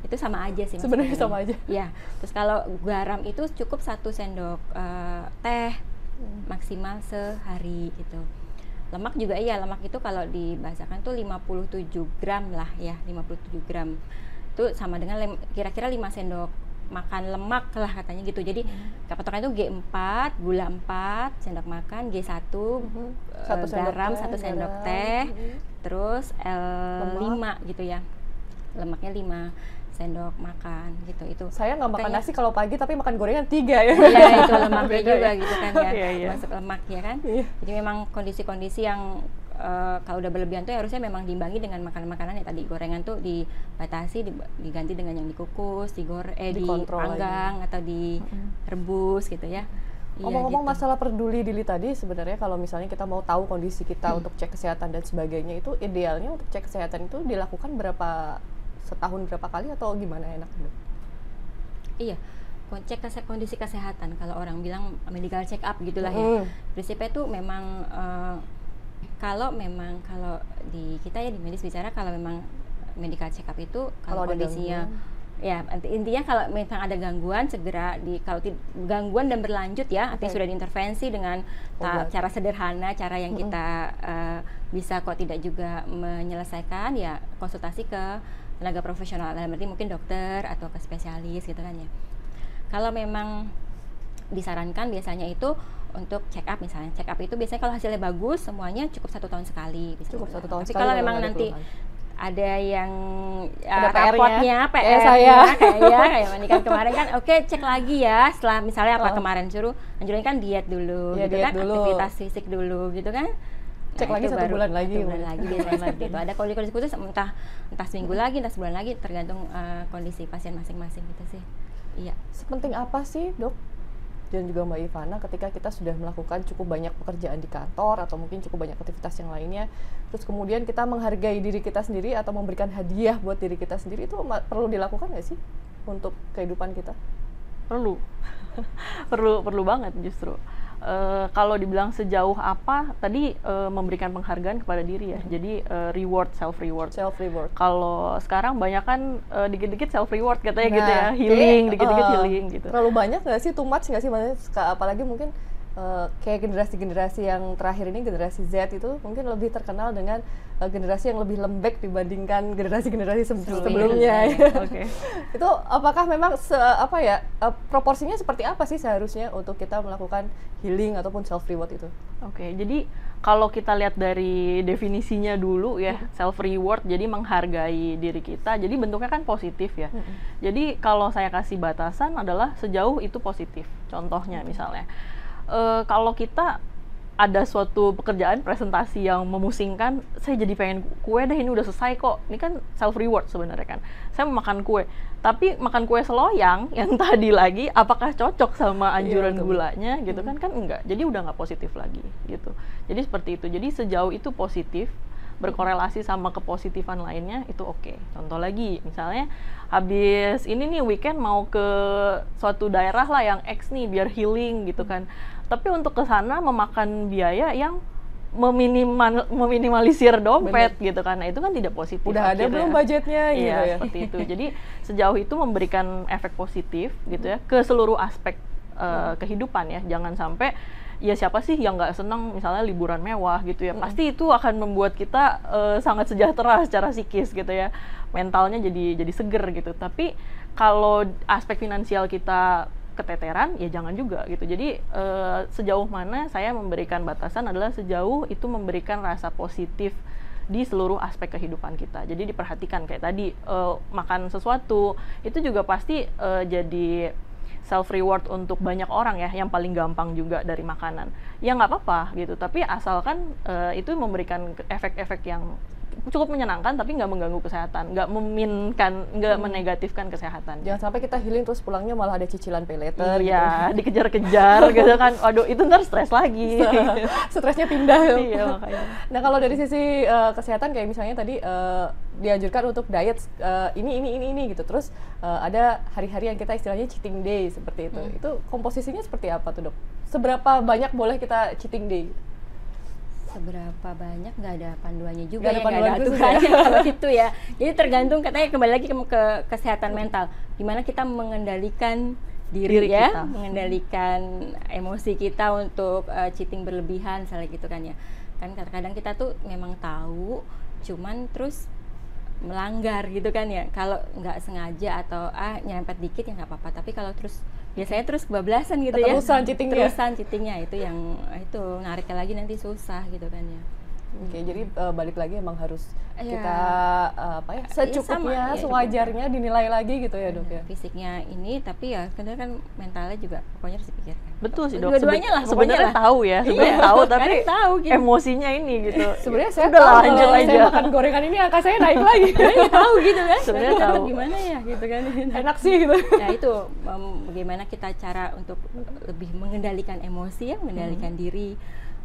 Itu sama aja sih. Sebenarnya sama aja. Iya. Terus kalau garam itu cukup satu sendok eh, teh Hmm. maksimal sehari gitu. Lemak juga iya, lemak itu kalau dibahasakan tuh 57 gram lah ya, 57 gram. Itu sama dengan kira-kira 5 sendok makan lemak lah katanya gitu. Jadi Hmm. patokannya itu G4, gula 4 sendok makan, G1 Mhm. eh, Satu sendok garam teh, satu sendok teh, Mhm. terus L5 gitu ya. Lemaknya 5 sendok makan gitu. Itu Saya nggak makan nasi kalau pagi tapi makan gorengan tiga ya. Iya itu lemaknya Beda juga ya. gitu kan ya, Iya, iya. masuk lemak ya kan. Iya. Jadi memang kondisi-kondisi yang eh, kalau udah berlebihan tuh harusnya memang diimbangi dengan makanan-makanan ya tadi gorengan tuh dibatasi di- diganti dengan yang dikukus, digore eh dipanggang atau direbus gitu ya. Iya, Ngomong-ngomong gitu. masalah peduli diri tadi, sebenarnya kalau misalnya kita mau tahu kondisi kita Hmm. untuk cek kesehatan dan sebagainya itu idealnya untuk cek kesehatan itu dilakukan berapa setahun berapa kali atau gimana enak dok? Iya. Cek kese- kondisi kesehatan kalau orang bilang medical check up gitulah Mm. ya. Prinsipnya tuh memang eh, kalau memang kalau di kita ya di medis bicara kalau memang medical check up itu Kalau kondisinya ya inti- intinya kalau memang ada gangguan segera di kalau gangguan dan berlanjut ya artinya Oke. sudah diintervensi dengan ta- cara sederhana cara yang kita eh, bisa kok tidak juga menyelesaikan ya konsultasi ke tenaga profesional dalam arti mungkin dokter atau ke spesialis gitu kan ya kalau memang disarankan biasanya itu untuk check up misalnya check up itu biasanya kalau hasilnya bagus semuanya cukup satu tahun sekali bisa Cukup satu tahun tapi sekali kalau memang nanti ada yang Ada uh, PR-nya. rapotnya, Kayak PR saya. kayak ya kayak Manika kemarin kan oke cek lagi ya setelah misalnya apa Oh. kemarin suruh anjurin kan diet dulu Iya, gitu diet kan dulu. aktivitas fisik dulu gitu kan Cek lagi itu satu bulan lagi. satu bulan lagi biasanya seperti itu ada kondisi khusus entah entah seminggu lagi entah sebulan lagi tergantung uh, kondisi pasien masing-masing gitu sih iya Sepenting apa sih dok? Dan juga Mbak Ivana ketika kita sudah melakukan cukup banyak pekerjaan di kantor atau mungkin cukup banyak aktivitas yang lainnya, terus kemudian kita menghargai diri kita sendiri atau memberikan hadiah buat diri kita sendiri itu perlu dilakukan nggak sih untuk kehidupan kita? perlu perlu perlu banget justru Eh, kalau dibilang sejauh apa tadi eh, memberikan penghargaan kepada diri ya jadi eh, reward self reward Self reward. kalau sekarang banyak kan eh, dikit-dikit self reward katanya gitu ya Nah, healing dikit-dikit eh, healing gitu Terlalu banyak nggak sih? Too much nggak sih? Apalagi mungkin eh, kayak generasi-generasi yang terakhir ini generasi Z itu mungkin lebih terkenal dengan eh, generasi yang lebih lembek dibandingkan generasi-generasi se- Sebelumnya. sebelumnya. Iya, oke itu apakah memang se apa ya eh, proporsinya seperti apa sih seharusnya untuk kita melakukan healing ataupun self reward itu? Oke, jadi kalau kita lihat dari definisinya dulu ya, self reward jadi menghargai diri kita. Jadi bentuknya kan positif ya. Jadi kalau saya kasih batasan adalah sejauh itu positif. Contohnya misalnya eh, kalau kita ada suatu pekerjaan presentasi yang memusingkan, saya jadi pengen kue deh ini udah selesai kok. Ini kan self reward sebenarnya kan. Saya mau makan kue, tapi makan kue seloyang yang tadi lagi apakah cocok sama anjuran betul. gulanya gitu kan kan enggak. Jadi udah nggak positif lagi gitu. Jadi seperti itu. Jadi sejauh itu positif berkorelasi sama kepositifan lainnya itu oke. Contoh lagi, misalnya habis ini nih weekend mau ke suatu daerah lah yang X nih biar healing gitu kan. Tapi untuk ke sana memakan biaya yang meminimal meminimalisir dompet gitu kan. Nah, itu kan tidak positif. Udah ada akhirnya. belum budgetnya Iya, gitu ya? seperti itu. Jadi sejauh itu memberikan efek positif gitu ya ke seluruh aspek uh, kehidupan ya. Jangan sampai ya siapa sih yang nggak senang misalnya liburan mewah gitu ya. Pasti itu akan membuat kita uh, sangat sejahtera secara psikis gitu ya. Mentalnya jadi jadi seger gitu. Tapi kalau aspek finansial kita keteteran ya jangan juga gitu. Jadi eh, sejauh mana saya memberikan batasan adalah sejauh itu memberikan rasa positif di seluruh aspek kehidupan kita. Jadi diperhatikan kayak tadi eh, makan sesuatu itu juga pasti eh, jadi self reward untuk banyak orang ya yang paling gampang juga dari makanan. Ya nggak apa-apa gitu. Tapi asalkan eh, itu memberikan ke- efek-efek yang cukup menyenangkan tapi nggak mengganggu kesehatan, nggak meminkan, nggak menegatifkan kesehatan. Jangan sampai kita healing terus pulangnya malah ada cicilan pay later Iya, dikejar-kejar gitu kan. Waduh, itu ntar stres lagi. gitu. Stresnya pindah. iya makanya. Nah kalau dari sisi eh, kesehatan kayak misalnya tadi eh, dianjurkan untuk diet eh, ini ini ini ini gitu. Terus eh, ada hari-hari yang kita istilahnya cheating day seperti itu. Itu komposisinya seperti apa tuh dok? Seberapa banyak boleh kita cheating day? Seberapa banyak nggak ada panduannya juga ada ya nggak ada khusus aturannya kalau itu ya. Jadi tergantung katanya kembali lagi ke, ke kesehatan mental. Gimana kita mengendalikan diri, Diri ya kita. mengendalikan emosi kita untuk uh, cheating berlebihan misalnya gitu kan ya. Kan kadang-kadang kita tuh memang tahu cuman terus melanggar gitu kan ya. Kalau nggak sengaja atau ah nyerempet dikit ya nggak apa-apa. Tapi kalau terus biasanya terus kebablasan gitu ya Keterusan cheatingnya. terusan cheatingnya itu yang itu nariknya lagi nanti susah gitu kan ya Oke, jadi eh, balik lagi emang harus Iya. kita eh, apa ya Iya, secukupnya, sama, iya, sewajarnya dinilai lagi gitu ya dok ya. fisiknya ini tapi ya sebenarnya kan mentalnya juga pokoknya harus dipikirkan Betul sih dok. dua-duanya lah Sebenarnya lah. tahu ya, sebenarnya Iya, tahu tapi tahu gitu. emosinya ini gitu. Sebenarnya saya Udah tahu lah, lanjut kalau saya aja. makan gorengan ini angka saya naik lagi. tahu gitu kan Sebenarnya tahu. gimana ya gitu kan Enak sih gitu. nah itu em, bagaimana kita cara untuk lebih mengendalikan emosi ya mengendalikan Hmm. diri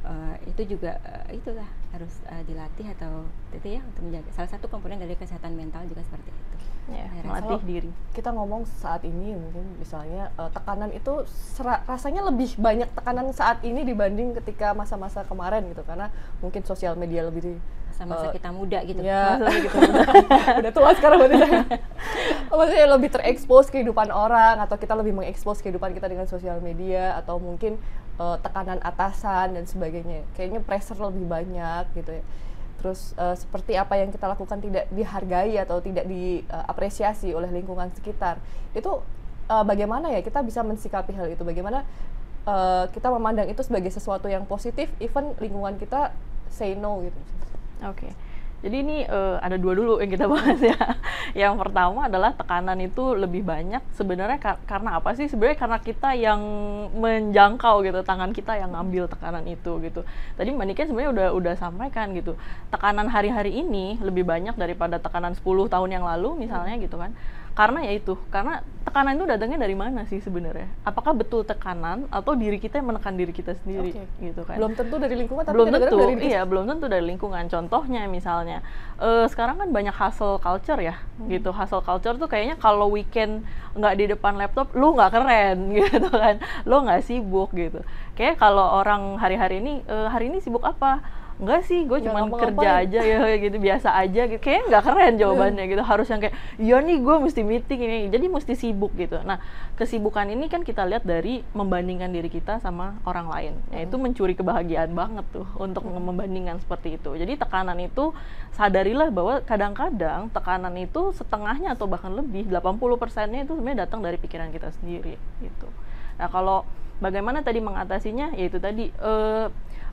eh, itu juga eh, itulah harus eh, dilatih atau itu ya untuk menjaga salah satu komponen dari kesehatan mental juga seperti itu Saya melatih diri. Kita ngomong saat ini mungkin misalnya eh, tekanan itu sera- rasanya lebih banyak tekanan saat ini dibanding ketika masa-masa kemarin gitu karena mungkin sosial media lebih di masa-masa kita muda gitu Ya, gitu. udah tua sekarang berarti saya. Maksudnya lebih terekspos kehidupan orang atau kita lebih mengekspos kehidupan kita dengan sosial media atau mungkin eh, tekanan atasan dan sebagainya. Kayaknya pressure lebih banyak gitu ya. Terus eh, seperti apa yang kita lakukan tidak dihargai atau tidak diapresiasi oleh lingkungan sekitar. Itu eh, bagaimana ya kita bisa mensikapi hal itu? Bagaimana eh, kita memandang itu sebagai sesuatu yang positif even lingkungan kita say no gitu. Oke. Jadi ini eh, ada dua dulu yang kita bahas ya. yang pertama adalah tekanan itu lebih banyak sebenarnya kar- karena apa sih? Sebenarnya karena kita yang menjangkau gitu, tangan kita yang ngambil tekanan itu gitu. Tadi Mbak Niken sebenarnya udah udah sampaikan gitu. Tekanan hari-hari ini lebih banyak daripada tekanan 10 tahun yang lalu misalnya gitu kan. Karena ya itu, karena tekanan itu datangnya dari mana sih sebenarnya? Apakah betul tekanan atau diri kita yang menekan diri kita sendiri Oke. gitu kan? Belum tentu dari lingkungan tapi belum tentu dari iya belum tentu dari lingkungan contohnya misalnya eh, sekarang kan banyak hustle culture ya gitu hustle culture tuh kayaknya kalau weekend nggak di depan laptop lu nggak keren gitu kan lu nggak sibuk gitu kayak kalau orang hari-hari ini eh, hari ini sibuk apa Enggak sih, gue cuma kerja aja ya gitu biasa aja gitu. Kayaknya nggak keren jawabannya gitu. Harus yang kayak, iya nih gue mesti meeting ini. Jadi mesti sibuk gitu. Nah, kesibukan ini kan kita lihat dari membandingkan diri kita sama orang lain. Ya, itu mencuri kebahagiaan banget tuh untuk membandingkan seperti itu. Jadi tekanan itu sadarilah bahwa kadang-kadang tekanan itu setengahnya atau bahkan lebih 80 persennya itu sebenarnya datang dari pikiran kita sendiri gitu. Nah kalau bagaimana tadi mengatasinya, yaitu tadi eh,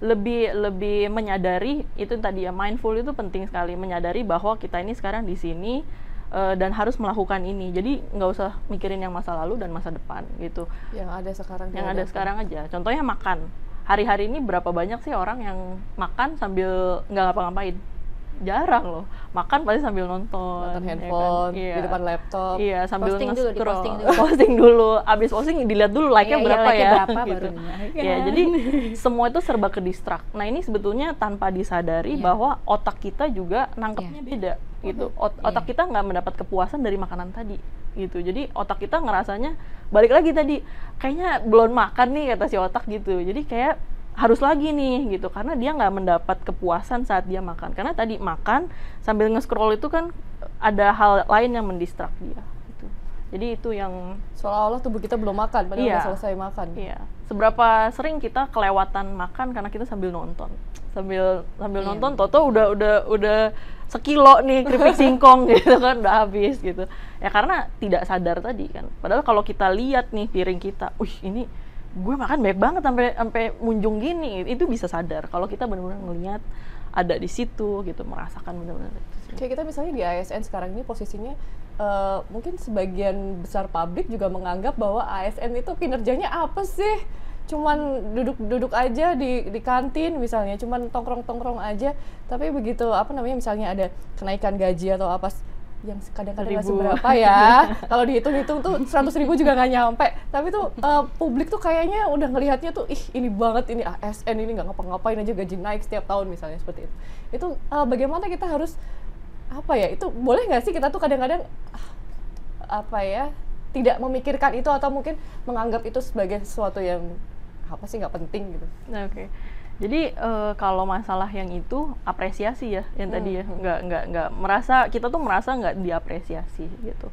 lebih lebih menyadari itu tadi ya mindful itu penting sekali menyadari bahwa kita ini sekarang di sini eh, dan harus melakukan ini. Jadi nggak usah mikirin yang masa lalu dan masa depan gitu. yang ada sekarang Yang ada dihadapi. sekarang aja. Contohnya makan. Hari-hari ini berapa banyak sih orang yang makan sambil nggak ngapa-ngapain? Jarang loh. Makan pasti sambil nonton. nonton ya kan? handphone Iya. di depan laptop Iya, sambil Posting dulu, nge-scroll. di-posting dulu. Posting dulu. Abis posting dilihat dulu like-nya Iya, iya, berapa like-nya ya. berapa baru gitu. naik Ya, kan. jadi semua itu serba ke distract. Nah, ini sebetulnya tanpa disadari Iya. bahwa otak kita juga nangkepnya beda gitu. Ot- Iya. otak kita nggak mendapat kepuasan dari makanan tadi gitu. Jadi otak kita ngerasanya balik lagi tadi kayaknya belum makan nih kata si otak gitu. Jadi kayak harus lagi nih gitu. Karena dia nggak mendapat kepuasan saat dia makan. Karena tadi makan sambil nge-scroll itu kan ada hal lain yang mendistrak dia gitu. jadi itu yang seolah-olah tubuh kita belum makan padahal Iya. udah selesai makan. Iya. Seberapa sering kita kelewatan makan karena kita sambil nonton? Sambil sambil Iya. nonton toto udah udah udah sekilo nih keripik singkong gitu kan udah habis gitu. Ya karena tidak sadar tadi kan. Padahal kalau kita lihat nih piring kita wih ini gue makan banyak banget sampai sampai munjung gini. Itu bisa sadar kalau kita benar-benar ngelihat ada di situ gitu merasakan benar-benar kayak kita misalnya di ASN sekarang ini posisinya eh, mungkin sebagian besar publik juga menganggap bahwa ASN itu kinerjanya apa sih? Cuman duduk-duduk aja di di kantin misalnya, cuman tongkrong-tongkrong aja, tapi begitu apa namanya misalnya ada kenaikan gaji atau apa yang kadang-kadang nggak seberapa ya, kalau dihitung-hitung tuh seratus ribu juga nggak nyampe, tapi tuh eh, publik tuh kayaknya udah ngelihatnya tuh ih ini banget ini ASN ini nggak ngapa-ngapain aja gaji naik setiap tahun misalnya seperti itu. Itu eh, bagaimana kita harus apa ya itu boleh nggak sih kita tuh kadang-kadang ah, apa ya tidak memikirkan itu atau mungkin menganggap itu sebagai sesuatu yang apa sih nggak penting gitu Nah, Oke. Jadi eh, kalau masalah yang itu apresiasi ya, yang tadi ya, nggak nggak nggak merasa kita tuh merasa nggak diapresiasi gitu.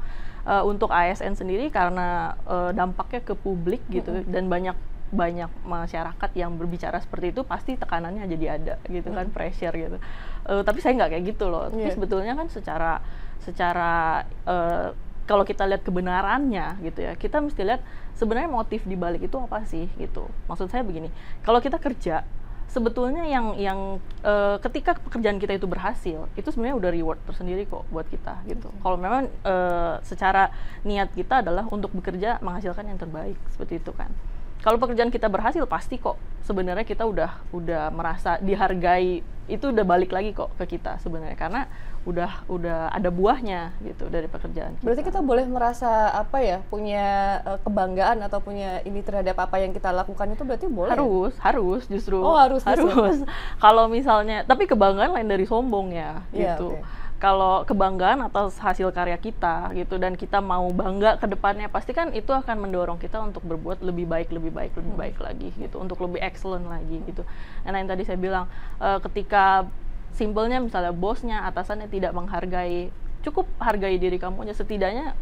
Eh, untuk ASN sendiri karena eh, dampaknya ke publik gitu dan banyak banyak masyarakat yang berbicara seperti itu pasti tekanannya jadi ada gitu kan pressure gitu. Eh, tapi saya nggak kayak gitu loh. Tapi Iya. sebetulnya kan secara secara eh, kalau kita lihat kebenarannya gitu ya, kita mesti lihat sebenarnya motif di balik itu apa sih gitu. Maksud saya begini, kalau kita kerja sebetulnya yang yang eh, ketika pekerjaan kita itu berhasil, itu sebenarnya udah reward tersendiri kok buat kita gitu. Kalau memang eh, secara niat kita adalah untuk bekerja menghasilkan yang terbaik seperti itu kan. Kalau pekerjaan kita berhasil pasti kok sebenarnya kita udah udah merasa dihargai itu udah balik lagi kok ke kita sebenarnya karena udah udah ada buahnya gitu dari pekerjaan kita. berarti kita boleh merasa apa ya punya eh, kebanggaan atau punya ini terhadap apa yang kita lakukan itu berarti boleh? Harus harus justru. Oh, harus harus. Kalau misalnya tapi kebanggaan lain dari sombong ya Iya, gitu. oke. kalau kebanggaan atas hasil karya kita gitu dan kita mau bangga ke depannya pasti kan itu akan mendorong kita untuk berbuat lebih baik lebih baik lebih Hmm. baik lagi gitu. Untuk lebih excellent lagi gitu. Dan yang tadi saya bilang eh, ketika simpelnya misalnya bosnya atasannya tidak menghargai cukup hargai diri kamu aja. Setidaknya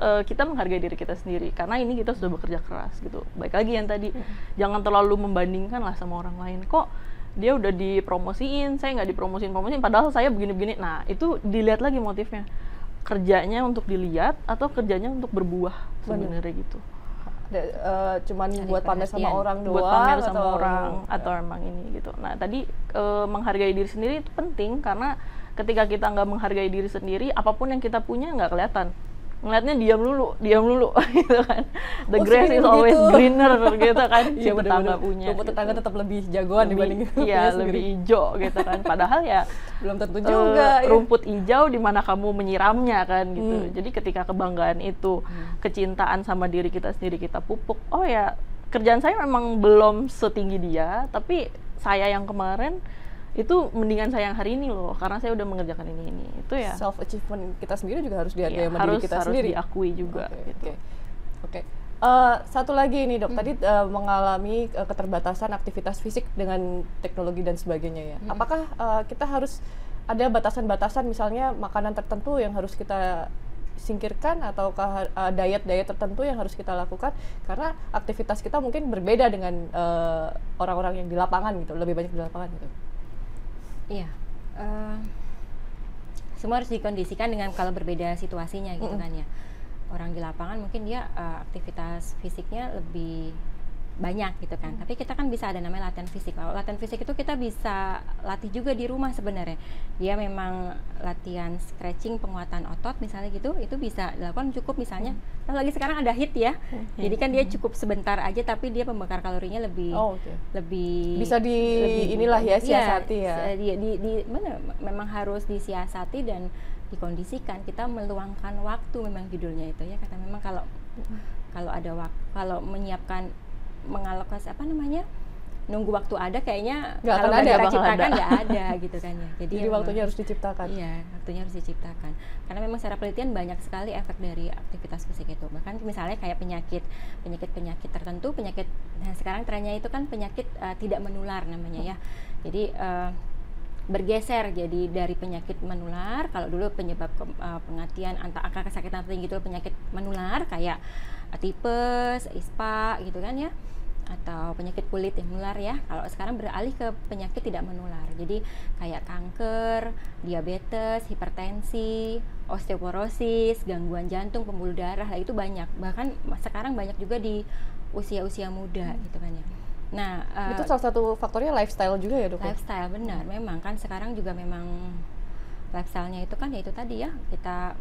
eh, kita menghargai diri kita sendiri. Karena ini kita sudah bekerja keras gitu. Baik lagi yang tadi jangan terlalu membandingkan lah sama orang lain. Kok dia udah dipromosiin saya nggak dipromosiin promosiin padahal saya begini-begini. Nah itu dilihat lagi motifnya. Kerjanya untuk dilihat atau kerjanya untuk berbuah sebenarnya gitu Eh, cuman Cari buat pamer sama orang doang buat pamer sama atau orang atau emang ini gitu. Nah tadi eh, menghargai diri sendiri itu penting karena ketika kita nggak menghargai diri sendiri apa pun yang kita punya nggak kelihatan ngeliatnya diam dulu diam dulu gitu kan the Oh, grass is always begitu. greener gitu kan si Iya tetangga punya Rumput gitu. tetangga tetap lebih jagoan dibanding lebih, punya iya sendiri. lebih hijau gitu kan padahal ya belum tentu eh, juga ya. rumput hijau di mana kamu menyiramnya kan gitu. Hmm. Jadi ketika kebanggaan itu, kecintaan sama diri kita sendiri kita pupuk. Oh ya, kerjaan saya memang belum setinggi dia, tapi saya yang kemarin itu mendingan saya yang hari ini loh, karena saya udah mengerjakan ini ini. Itu ya. self achievement kita sendiri juga harus dihargai ya, sama harus diri kita harus sendiri diakui juga Oke, gitu. Oke. Oke. Eh, satu lagi nih dok, tadi eh, mengalami eh, keterbatasan aktivitas fisik dengan teknologi dan sebagainya ya. Apakah eh, kita harus ada batasan-batasan misalnya makanan tertentu yang harus kita singkirkan ataukah eh, diet-diet tertentu yang harus kita lakukan karena aktivitas kita mungkin berbeda dengan orang-orang yang di lapangan gitu, lebih banyak di lapangan gitu. Iya. eh, semua harus dikondisikan dengan kalau berbeda situasinya gitu Mm-mm. kan ya. Orang di lapangan mungkin dia eh, aktivitas fisiknya lebih banyak gitu kan. Tapi kita kan bisa ada namanya latihan fisik. Kalau latihan fisik itu kita bisa latih juga di rumah sebenarnya. Dia memang latihan stretching penguatan otot misalnya gitu, itu bisa dilakukan cukup misalnya. Nah, lagi sekarang ada hit ya. Jadi kan dia cukup sebentar aja tapi dia pembakar kalorinya lebih Oh, oke. lebih Bisa di lebih- inilah ya, Iya, siasati ya. se- di, di, di- mana memang harus disiasati dan dikondisikan kita meluangkan waktu memang judulnya itu ya kata memang kalau kalau ada waktu kalau menyiapkan mengalokasi apa namanya nunggu waktu ada kayaknya Nggak kalau nggak ada, kita ciptakan ada. nggak ada gitu kan ya jadi, Jadi memang- waktunya harus diciptakan. Iya, waktunya harus diciptakan. Karena memang secara penelitian banyak sekali efek dari aktivitas fisik itu. Bahkan misalnya kayak penyakit, penyakit-penyakit tertentu, penyakit. Nah sekarang trennya itu kan penyakit eh, tidak menular namanya ya. Jadi eh, bergeser jadi dari penyakit menular. Kalau dulu penyebab ke- eh, pengatian antara angka kesakitan tinggi itu penyakit menular kayak tipes, ispa gitu kan ya atau penyakit kulit yang menular ya. Kalau sekarang beralih ke penyakit tidak menular. Jadi kayak kanker, diabetes, hipertensi, osteoporosis, gangguan jantung, pembuluh darah, lah itu banyak. Bahkan sekarang banyak juga di usia-usia muda gitu kan ya. Nah, eh, Itu salah satu faktornya lifestyle juga ya dok? lifestyle benar memang kan sekarang juga memang lifestyle-nya itu kan ya itu tadi ya kita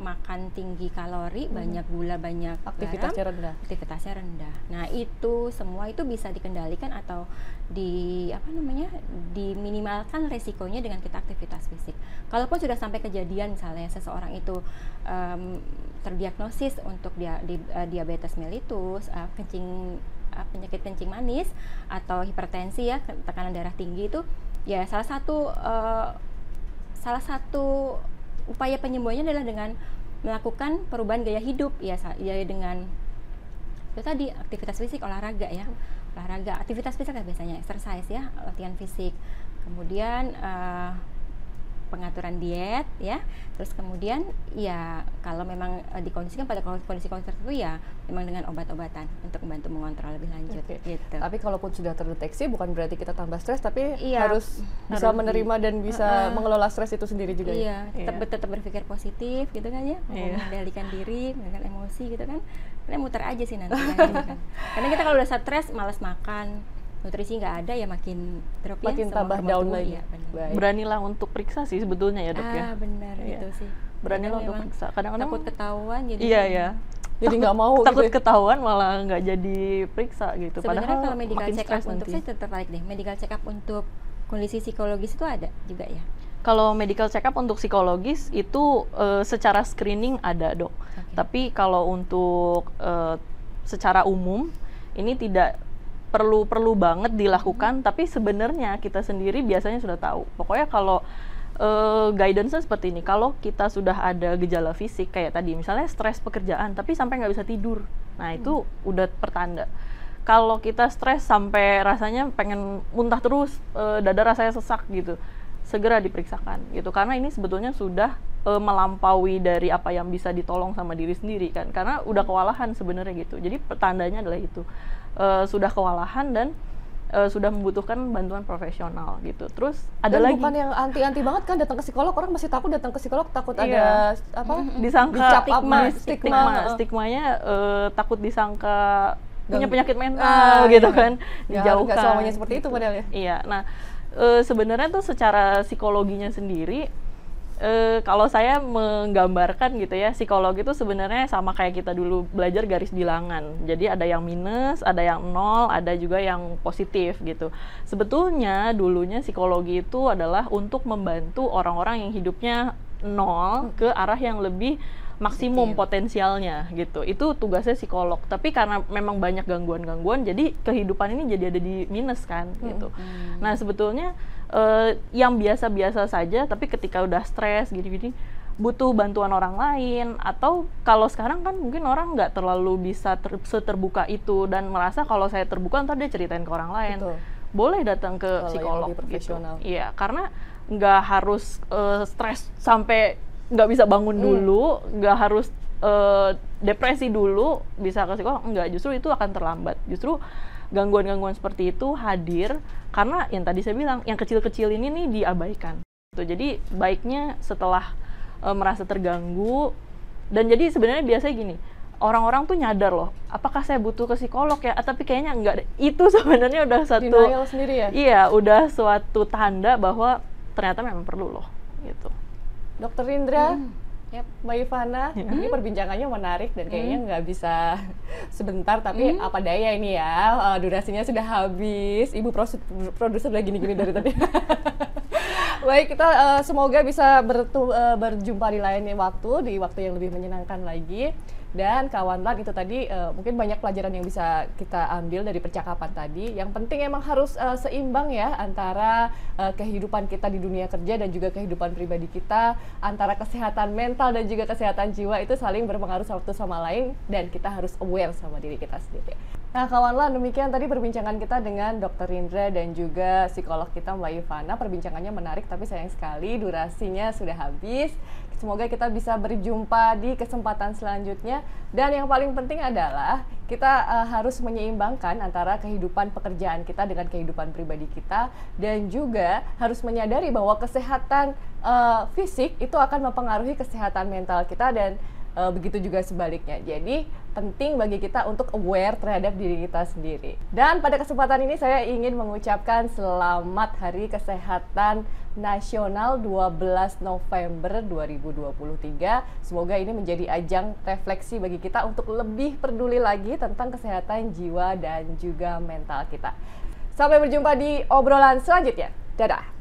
makan tinggi kalori, banyak gula, banyak garam, Aktivitasnya rendah. aktivitasnya rendah. Nah, itu semua itu bisa dikendalikan atau di apa namanya? diminimalkan resikonya dengan kita aktivitas fisik. Kalaupun sudah sampai kejadian misalnya seseorang itu em, terdiagnosis untuk dia, di, eh, diabetes mellitus, eh, kencing eh, penyakit kencing manis atau hipertensi ya, tekanan darah tinggi itu ya salah satu eh, salah satu upaya penyembuhannya adalah dengan melakukan perubahan gaya hidup ya ya dengan itu tadi aktivitas fisik olahraga ya. Olahraga aktivitas fisik ya biasanya exercise ya latihan fisik. Kemudian eh, pengaturan diet ya terus kemudian ya kalau memang eh, dikondisikan pada kondisi-kondisi tertentu ya memang dengan obat-obatan untuk membantu mengontrol lebih lanjut Oke. gitu Tapi kalaupun sudah terdeteksi bukan berarti kita tambah stres, tapi Iya, harus bisa harus menerima dan bisa Heeh. mengelola stres itu sendiri juga. ya? Iya, tetap Iya. tetap berpikir positif gitu kan ya, Iya. mengendalikan diri, mengendalikan emosi gitu kan. Karena muter aja sih nanti kan, gitu kan. Karena kita kalau udah stres, malas makan, nutrisi nggak ada ya makin drop ya. Makin tambah down tubuh, lagi. Baik. Beranilah untuk periksa sih sebetulnya ya dok ya. Ah benar Iya. gitu sih. Beranilah untuk periksa. Kadang-kadang takut ketahuan jadi Iya ya. Jadi nggak mau Takut gitu. ya. ketahuan malah nggak jadi periksa gitu. Sebenarnya Padahal kalau medical check up untuk nanti. saya tertarik deh. Medical check up untuk kondisi psikologis itu ada juga ya. Kalau medical check up untuk psikologis itu eh, secara screening ada dok. Oke. Tapi kalau untuk eh, secara umum ini tidak perlu perlu banget dilakukan. Tapi sebenarnya kita sendiri biasanya sudah tahu. Pokoknya kalau eh, guidance seperti ini, kalau kita sudah ada gejala fisik kayak tadi, misalnya stres pekerjaan, tapi sampai nggak bisa tidur, nah itu udah pertanda. Kalau kita stres sampai rasanya pengen muntah terus, eh, dada rasanya sesak gitu, segera diperiksakan gitu karena ini sebetulnya sudah eh, melampaui dari apa yang bisa ditolong sama diri sendiri kan karena udah kewalahan sebenarnya gitu jadi pertandanya adalah itu Eh, sudah kewalahan dan eh, sudah membutuhkan bantuan profesional gitu terus ada Dan lagi bukan yang anti-anti banget kan datang ke psikolog orang masih takut datang ke psikolog takut Iya. ada apa disangka Dicap stigma, apa, stigma, stigma, stigmanya eh, takut disangka punya penyakit mental Ah, gitu iya. kan Ya, dijauhkan nggak selamanya seperti itu padahal ya. iya nah eh, sebenarnya tuh secara psikologinya sendiri eh, kalau saya menggambarkan gitu ya psikologi itu sebenarnya sama kayak kita dulu belajar garis bilangan. Jadi ada yang minus ada yang nol ada juga yang positif gitu. Sebetulnya dulunya psikologi itu adalah untuk membantu orang-orang yang hidupnya nol ke arah yang lebih maksimum potensialnya gitu. Itu tugasnya psikolog. Tapi karena memang banyak gangguan-gangguan jadi kehidupan ini jadi ada di minus kan gitu. Nah sebetulnya eh, yang biasa-biasa saja tapi ketika udah stres gini-gini butuh bantuan orang lain atau kalau sekarang kan mungkin orang nggak terlalu bisa ter- seterbuka itu dan merasa kalau saya terbuka ntar dia ceritain ke orang lain Betul. boleh datang ke Kalau psikolog gitu. profesional. Iya, karena nggak harus eh, stres sampai nggak bisa bangun Hmm. dulu, nggak harus eh, depresi dulu bisa ke psikolog. Enggak, justru itu akan terlambat. Justru gangguan-gangguan seperti itu hadir karena yang tadi saya bilang, yang kecil-kecil ini nih diabaikan. Gitu. Jadi baiknya setelah eh, merasa terganggu dan jadi sebenarnya biasanya gini, orang-orang tuh nyadar loh, apakah saya butuh ke psikolog ya? Ah, tapi kayaknya enggak. Itu sebenarnya udah satu Denial sendiri ya. Iya, udah suatu tanda bahwa ternyata memang perlu loh, gitu. Dokter Indra, Yap. Mbak Ivana, Ya. ini perbincangannya menarik dan kayaknya Hmm. nggak bisa sebentar, tapi apa daya ini ya, eh, durasinya sudah habis. Ibu produser udah gini-gini dari tadi. Baik, kita eh, semoga bisa bertu- eh, berjumpa di lain waktu, di waktu yang lebih menyenangkan lagi. Dan kawan lan itu tadi eh, mungkin banyak pelajaran yang bisa kita ambil dari percakapan tadi. Yang penting emang harus eh, seimbang ya antara eh, kehidupan kita di dunia kerja dan juga kehidupan pribadi kita, antara kesehatan mental dan juga kesehatan jiwa itu saling berpengaruh satu sama lain dan kita harus aware sama diri kita sendiri. Nah kawan lan demikian tadi perbincangan kita dengan Dr. Indra dan juga psikolog kita Mbak Ivana. Perbincangannya menarik tapi sayang sekali durasinya sudah habis. Semoga kita bisa berjumpa di kesempatan selanjutnya. Dan yang paling penting adalah kita eh, harus menyeimbangkan antara kehidupan pekerjaan kita dengan kehidupan pribadi kita dan juga harus menyadari bahwa kesehatan eh, fisik itu akan mempengaruhi kesehatan mental kita dan uh, begitu juga sebaliknya. Jadi penting bagi kita untuk aware terhadap diri kita sendiri. Dan pada kesempatan ini saya ingin mengucapkan selamat Hari Kesehatan Nasional 12 November 2023. Semoga ini menjadi ajang refleksi bagi kita untuk lebih peduli lagi tentang kesehatan jiwa dan juga mental kita. Sampai berjumpa di obrolan selanjutnya. Dadah.